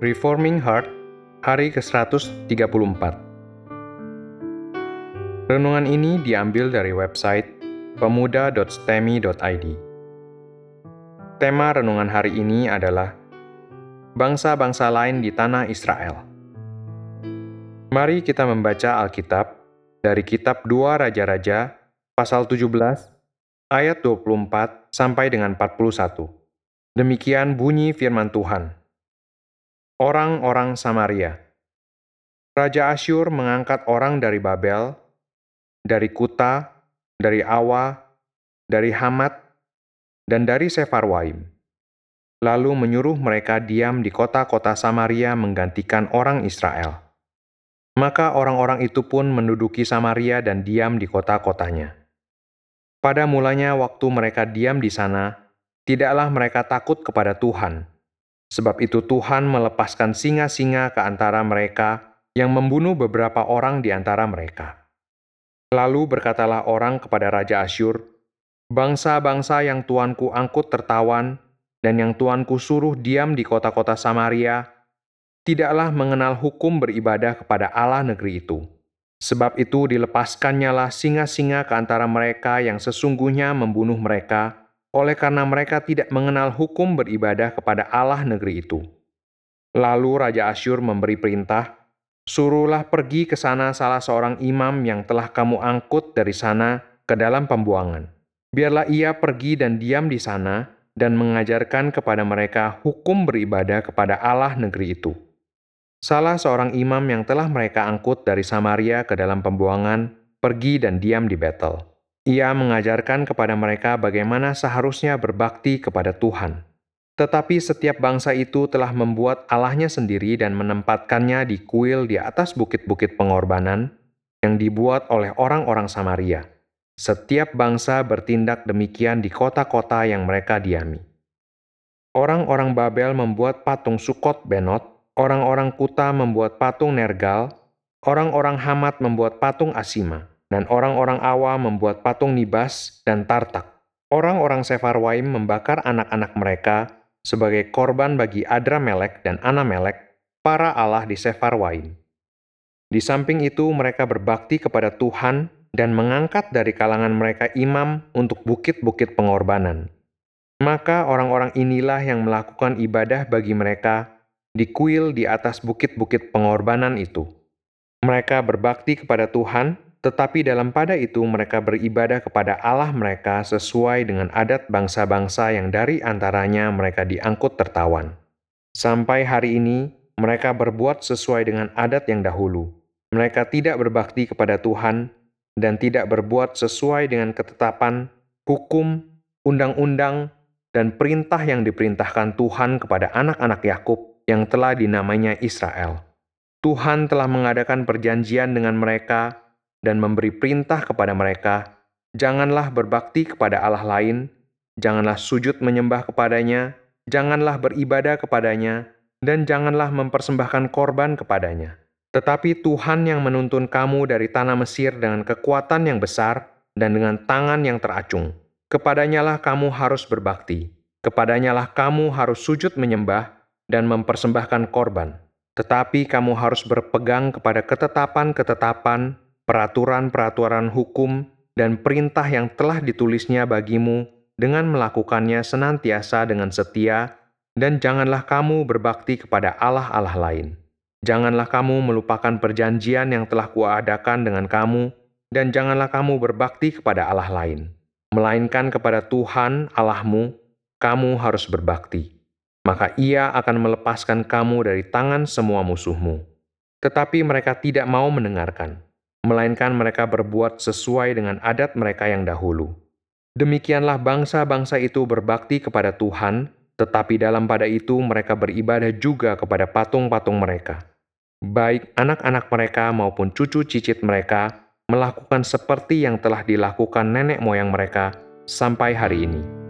Reforming Heart, hari ke-134. Renungan ini diambil dari website pemuda.stemi.id. Tema renungan hari ini adalah Bangsa-bangsa lain di tanah Israel. Mari kita membaca Alkitab dari kitab 2 Raja-Raja pasal 17 ayat 24 sampai dengan 41. Demikian bunyi firman Tuhan. Orang-orang Samaria Raja Asyur mengangkat orang dari Babel, dari Kuta, dari Awa, dari Hamat, dan dari Sefarwaim. Lalu menyuruh mereka diam di kota-kota Samaria menggantikan orang Israel. Maka orang-orang itu pun menduduki Samaria dan diam di kota-kotanya. Pada mulanya waktu mereka diam di sana, tidaklah mereka takut kepada Tuhan. Sebab itu Tuhan melepaskan singa-singa ke antara mereka yang membunuh beberapa orang di antara mereka. Lalu berkatalah orang kepada Raja Asyur, Bangsa-bangsa yang tuanku angkut tertawan dan yang tuanku suruh diam di kota-kota Samaria, tidaklah mengenal hukum beribadah kepada Allah negeri itu. Sebab itu dilepaskannyalah singa-singa ke antara mereka yang sesungguhnya membunuh mereka, oleh karena mereka tidak mengenal hukum beribadah kepada Allah negeri itu. Lalu Raja Asyur memberi perintah, Suruhlah pergi ke sana salah seorang imam yang telah kamu angkut dari sana ke dalam pembuangan. Biarlah ia pergi dan diam di sana dan mengajarkan kepada mereka hukum beribadah kepada Allah negeri itu. Salah seorang imam yang telah mereka angkut dari Samaria ke dalam pembuangan pergi dan diam di Betel. Ia mengajarkan kepada mereka bagaimana seharusnya berbakti kepada Tuhan. Tetapi setiap bangsa itu telah membuat Allahnya sendiri dan menempatkannya di kuil di atas bukit-bukit pengorbanan yang dibuat oleh orang-orang Samaria. Setiap bangsa bertindak demikian di kota-kota yang mereka diami. Orang-orang Babel membuat patung Sukot Benot, orang-orang Kuta membuat patung Nergal, orang-orang Hamat membuat patung Asima dan orang-orang Awa membuat patung Nibas dan Tartak. Orang-orang Sefarwaim membakar anak-anak mereka sebagai korban bagi Adramelek dan Anamelek, para Allah di Sefarwaim. Di samping itu mereka berbakti kepada Tuhan dan mengangkat dari kalangan mereka imam untuk bukit-bukit pengorbanan. Maka orang-orang inilah yang melakukan ibadah bagi mereka di kuil di atas bukit-bukit pengorbanan itu. Mereka berbakti kepada Tuhan tetapi dalam pada itu mereka beribadah kepada Allah mereka sesuai dengan adat bangsa-bangsa yang dari antaranya mereka diangkut tertawan. Sampai hari ini, mereka berbuat sesuai dengan adat yang dahulu. Mereka tidak berbakti kepada Tuhan dan tidak berbuat sesuai dengan ketetapan, hukum, undang-undang, dan perintah yang diperintahkan Tuhan kepada anak-anak Yakub yang telah dinamainya Israel. Tuhan telah mengadakan perjanjian dengan mereka dan memberi perintah kepada mereka, "Janganlah berbakti kepada Allah lain, janganlah sujud menyembah kepadanya, janganlah beribadah kepadanya, dan janganlah mempersembahkan korban kepadanya." Tetapi Tuhan yang menuntun kamu dari tanah Mesir dengan kekuatan yang besar dan dengan tangan yang teracung. Kepadanyalah kamu harus berbakti, kepadanyalah kamu harus sujud menyembah dan mempersembahkan korban. Tetapi kamu harus berpegang kepada ketetapan-ketetapan peraturan-peraturan hukum, dan perintah yang telah ditulisnya bagimu dengan melakukannya senantiasa dengan setia, dan janganlah kamu berbakti kepada Allah-Allah lain. Janganlah kamu melupakan perjanjian yang telah kuadakan dengan kamu, dan janganlah kamu berbakti kepada Allah lain. Melainkan kepada Tuhan Allahmu, kamu harus berbakti. Maka ia akan melepaskan kamu dari tangan semua musuhmu. Tetapi mereka tidak mau mendengarkan melainkan mereka berbuat sesuai dengan adat mereka yang dahulu. Demikianlah bangsa-bangsa itu berbakti kepada Tuhan, tetapi dalam pada itu mereka beribadah juga kepada patung-patung mereka. Baik anak-anak mereka maupun cucu cicit mereka melakukan seperti yang telah dilakukan nenek moyang mereka sampai hari ini.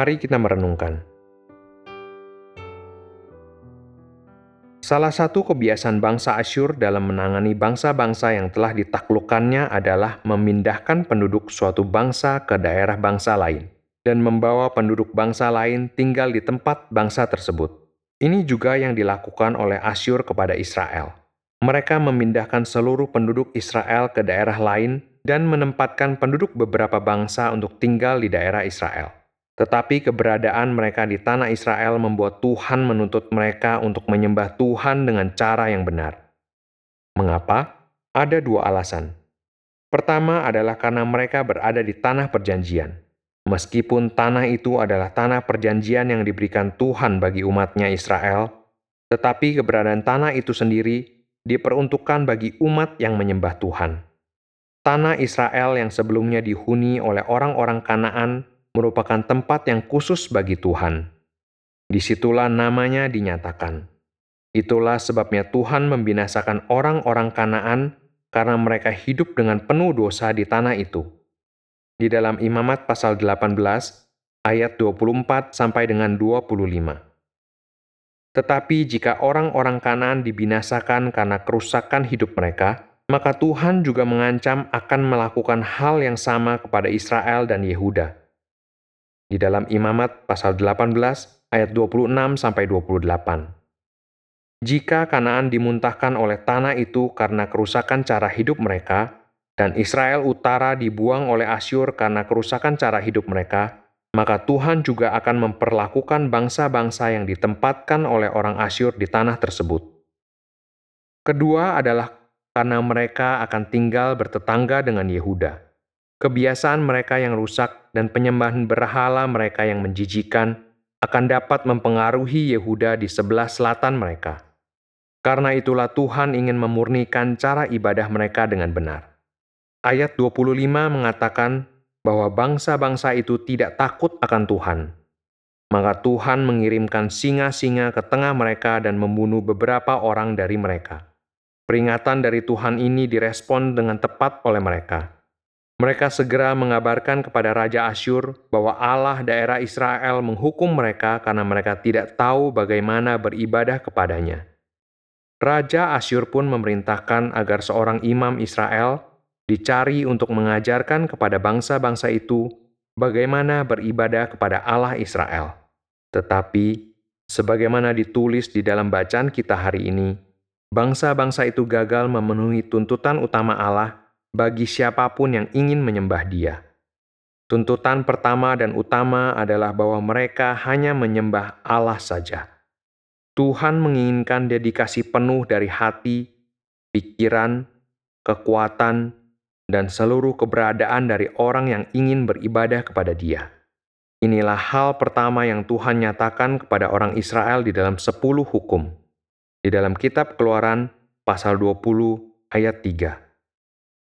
Mari kita merenungkan. Salah satu kebiasaan bangsa Asyur dalam menangani bangsa-bangsa yang telah ditaklukkannya adalah memindahkan penduduk suatu bangsa ke daerah bangsa lain dan membawa penduduk bangsa lain tinggal di tempat bangsa tersebut. Ini juga yang dilakukan oleh Asyur kepada Israel. Mereka memindahkan seluruh penduduk Israel ke daerah lain dan menempatkan penduduk beberapa bangsa untuk tinggal di daerah Israel. Tetapi keberadaan mereka di tanah Israel membuat Tuhan menuntut mereka untuk menyembah Tuhan dengan cara yang benar. Mengapa? Ada dua alasan. Pertama adalah karena mereka berada di tanah perjanjian. Meskipun tanah itu adalah tanah perjanjian yang diberikan Tuhan bagi umatnya Israel, tetapi keberadaan tanah itu sendiri diperuntukkan bagi umat yang menyembah Tuhan. Tanah Israel yang sebelumnya dihuni oleh orang-orang Kanaan merupakan tempat yang khusus bagi Tuhan. Di situlah namanya dinyatakan. Itulah sebabnya Tuhan membinasakan orang-orang Kanaan karena mereka hidup dengan penuh dosa di tanah itu. Di dalam Imamat pasal 18 ayat 24 sampai dengan 25. Tetapi jika orang-orang Kanaan dibinasakan karena kerusakan hidup mereka, maka Tuhan juga mengancam akan melakukan hal yang sama kepada Israel dan Yehuda di dalam Imamat pasal 18 ayat 26 sampai 28. Jika Kanaan dimuntahkan oleh tanah itu karena kerusakan cara hidup mereka, dan Israel Utara dibuang oleh Asyur karena kerusakan cara hidup mereka, maka Tuhan juga akan memperlakukan bangsa-bangsa yang ditempatkan oleh orang Asyur di tanah tersebut. Kedua adalah karena mereka akan tinggal bertetangga dengan Yehuda kebiasaan mereka yang rusak dan penyembahan berhala mereka yang menjijikan akan dapat mempengaruhi Yehuda di sebelah selatan mereka. Karena itulah Tuhan ingin memurnikan cara ibadah mereka dengan benar. Ayat 25 mengatakan bahwa bangsa-bangsa itu tidak takut akan Tuhan. Maka Tuhan mengirimkan singa-singa ke tengah mereka dan membunuh beberapa orang dari mereka. Peringatan dari Tuhan ini direspon dengan tepat oleh mereka mereka segera mengabarkan kepada Raja Asyur bahwa Allah daerah Israel menghukum mereka karena mereka tidak tahu bagaimana beribadah kepadanya. Raja Asyur pun memerintahkan agar seorang imam Israel dicari untuk mengajarkan kepada bangsa-bangsa itu bagaimana beribadah kepada Allah Israel. Tetapi, sebagaimana ditulis di dalam bacaan kita hari ini, bangsa-bangsa itu gagal memenuhi tuntutan utama Allah bagi siapa pun yang ingin menyembah Dia. Tuntutan pertama dan utama adalah bahwa mereka hanya menyembah Allah saja. Tuhan menginginkan dedikasi penuh dari hati, pikiran, kekuatan, dan seluruh keberadaan dari orang yang ingin beribadah kepada Dia. Inilah hal pertama yang Tuhan nyatakan kepada orang Israel di dalam sepuluh hukum. Di dalam kitab keluaran pasal 20 ayat 3.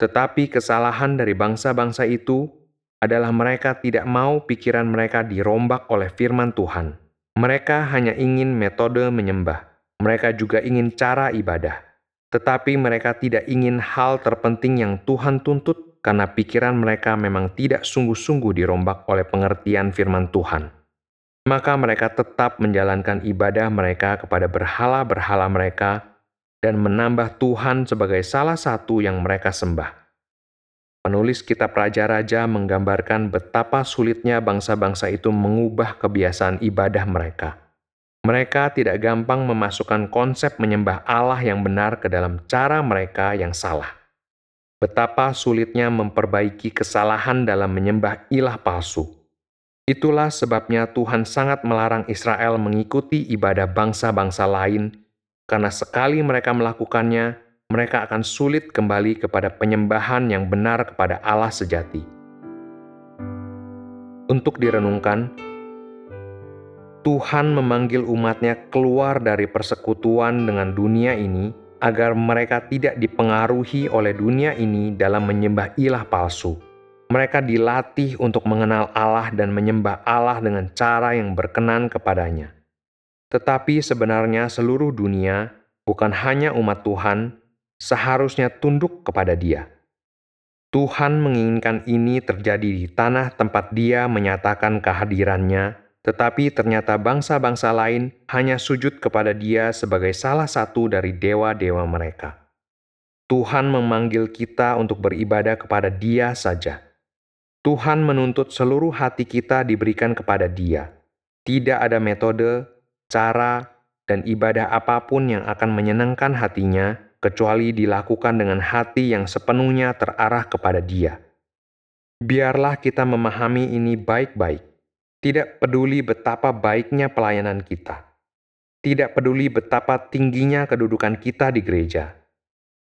Tetapi kesalahan dari bangsa-bangsa itu adalah mereka tidak mau pikiran mereka dirombak oleh firman Tuhan. Mereka hanya ingin metode menyembah. Mereka juga ingin cara ibadah. Tetapi mereka tidak ingin hal terpenting yang Tuhan tuntut karena pikiran mereka memang tidak sungguh-sungguh dirombak oleh pengertian firman Tuhan. Maka mereka tetap menjalankan ibadah mereka kepada berhala-berhala mereka dan menambah Tuhan sebagai salah satu yang mereka sembah. Penulis kitab Raja-Raja menggambarkan betapa sulitnya bangsa-bangsa itu mengubah kebiasaan ibadah mereka. Mereka tidak gampang memasukkan konsep menyembah Allah yang benar ke dalam cara mereka yang salah. Betapa sulitnya memperbaiki kesalahan dalam menyembah ilah palsu. Itulah sebabnya Tuhan sangat melarang Israel mengikuti ibadah bangsa-bangsa lain karena sekali mereka melakukannya, mereka akan sulit kembali kepada penyembahan yang benar kepada Allah sejati. Untuk direnungkan, Tuhan memanggil umatnya keluar dari persekutuan dengan dunia ini agar mereka tidak dipengaruhi oleh dunia ini dalam menyembah ilah palsu. Mereka dilatih untuk mengenal Allah dan menyembah Allah dengan cara yang berkenan kepadanya. Tetapi sebenarnya seluruh dunia, bukan hanya umat Tuhan, seharusnya tunduk kepada Dia. Tuhan menginginkan ini terjadi di tanah tempat Dia menyatakan kehadirannya tetapi ternyata bangsa-bangsa lain hanya sujud kepada Dia sebagai salah satu dari dewa-dewa mereka. Tuhan memanggil kita untuk beribadah kepada Dia saja. Tuhan menuntut seluruh hati kita diberikan kepada Dia. Tidak ada metode, cara, dan ibadah apa pun yang akan menyenangkan hatinya kecuali dilakukan dengan hati yang sepenuhnya terarah kepada Dia. Biarlah kita memahami ini baik-baik tidak peduli betapa baiknya pelayanan kita, tidak peduli betapa tingginya kedudukan kita di gereja,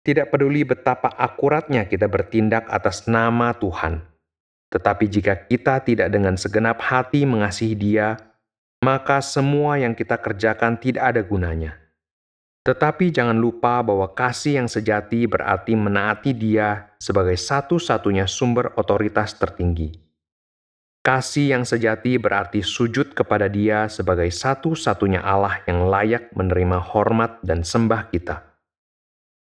tidak peduli betapa akuratnya kita bertindak atas nama Tuhan. Tetapi jika kita tidak dengan segenap hati mengasihi Dia, maka semua yang kita kerjakan tidak ada gunanya. Tetapi jangan lupa bahwa kasih yang sejati berarti menaati Dia sebagai satu-satunya sumber otoritas tertinggi. Kasih yang sejati berarti sujud kepada Dia sebagai satu-satunya Allah yang layak menerima hormat dan sembah kita.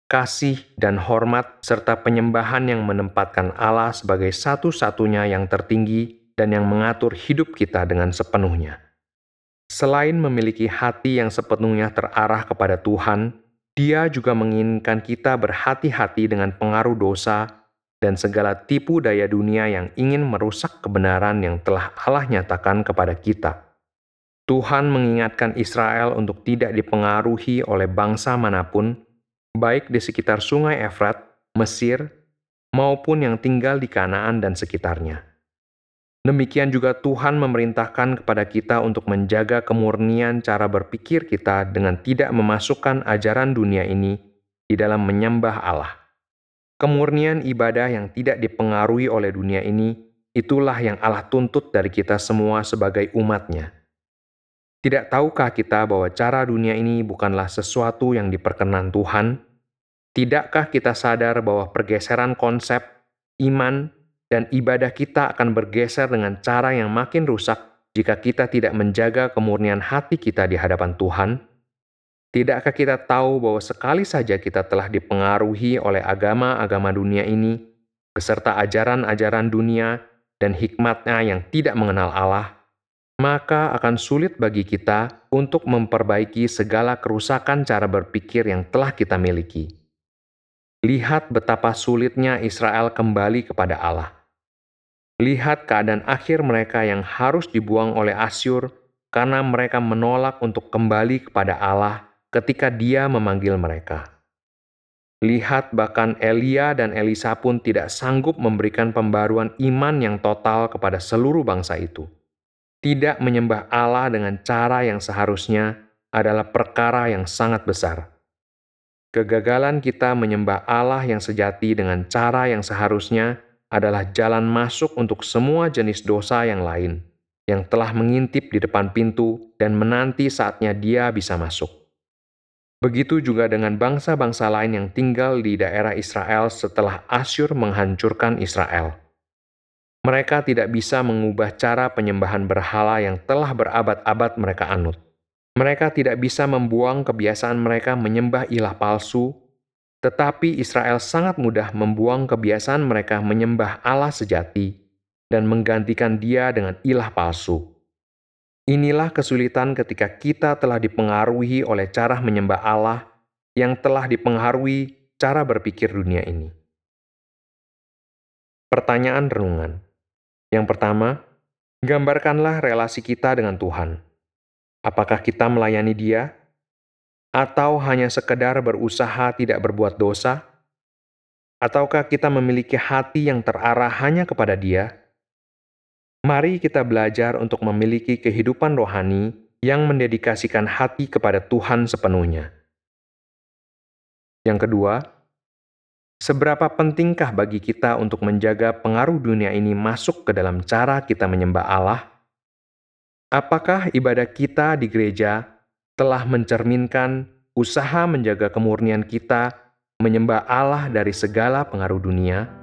Kasih dan hormat serta penyembahan yang menempatkan Allah sebagai satu-satunya yang tertinggi dan yang mengatur hidup kita dengan sepenuhnya. Selain memiliki hati yang sepenuhnya terarah kepada Tuhan, Dia juga menginginkan kita berhati-hati dengan pengaruh dosa dan segala tipu daya dunia yang ingin merusak kebenaran yang telah Allah nyatakan kepada kita. Tuhan mengingatkan Israel untuk tidak dipengaruhi oleh bangsa mana pun, baik di sekitar sungai Efrat, Mesir, maupun yang tinggal di Kanaan dan sekitarnya. Demikian juga Tuhan memerintahkan kepada kita untuk menjaga kemurnian cara berpikir kita dengan tidak memasukkan ajaran dunia ini di dalam menyembah Allah. Kemurnian ibadah yang tidak dipengaruhi oleh dunia ini, itulah yang Allah tuntut dari kita semua sebagai umatnya. Tidak tahukah kita bahwa cara dunia ini bukanlah sesuatu yang diperkenan Tuhan? Tidakkah kita sadar bahwa pergeseran konsep, iman, dan ibadah kita akan bergeser dengan cara yang makin rusak jika kita tidak menjaga kemurnian hati kita di hadapan Tuhan? Tidakkah kita tahu bahwa sekali saja kita telah dipengaruhi oleh agama-agama dunia ini, beserta ajaran-ajaran dunia dan hikmatnya yang tidak mengenal Allah, maka akan sulit bagi kita untuk memperbaiki segala kerusakan cara berpikir yang telah kita miliki. Lihat betapa sulitnya Israel kembali kepada Allah. Lihat keadaan akhir mereka yang harus dibuang oleh Asyur karena mereka menolak untuk kembali kepada Allah ketika dia memanggil mereka. Lihat bahkan Elia dan Elisa pun tidak sanggup memberikan pembaruan iman yang total kepada seluruh bangsa itu. Tidak menyembah Allah dengan cara yang seharusnya adalah perkara yang sangat besar. Kegagalan kita menyembah Allah yang sejati dengan cara yang seharusnya adalah jalan masuk untuk semua jenis dosa yang lain yang telah mengintip di depan pintu dan menanti saatnya dia bisa masuk. Begitu juga dengan bangsa-bangsa lain yang tinggal di daerah Israel setelah Asyur menghancurkan Israel. Mereka tidak bisa mengubah cara penyembahan berhala yang telah berabad-abad mereka anut. Mereka tidak bisa membuang kebiasaan mereka menyembah ilah palsu, tetapi Israel sangat mudah membuang kebiasaan mereka menyembah Allah sejati dan menggantikan dia dengan ilah palsu. Inilah kesulitan ketika kita telah dipengaruhi oleh cara menyembah Allah yang telah dipengaruhi cara berpikir dunia ini. Pertanyaan renungan. Yang pertama, gambarkanlah relasi kita dengan Tuhan. Apakah kita melayani Dia? Atau hanya sekedar berusaha tidak berbuat dosa? Ataukah kita memiliki hati yang terarah hanya kepada Dia? Mari kita belajar untuk memiliki kehidupan rohani yang mendedikasikan hati kepada Tuhan sepenuhnya. Yang kedua, seberapa pentingkah bagi kita untuk menjaga pengaruh dunia ini masuk ke dalam cara kita menyembah Allah? Apakah ibadah kita di gereja telah mencerminkan usaha menjaga kemurnian kita menyembah Allah dari segala pengaruh dunia?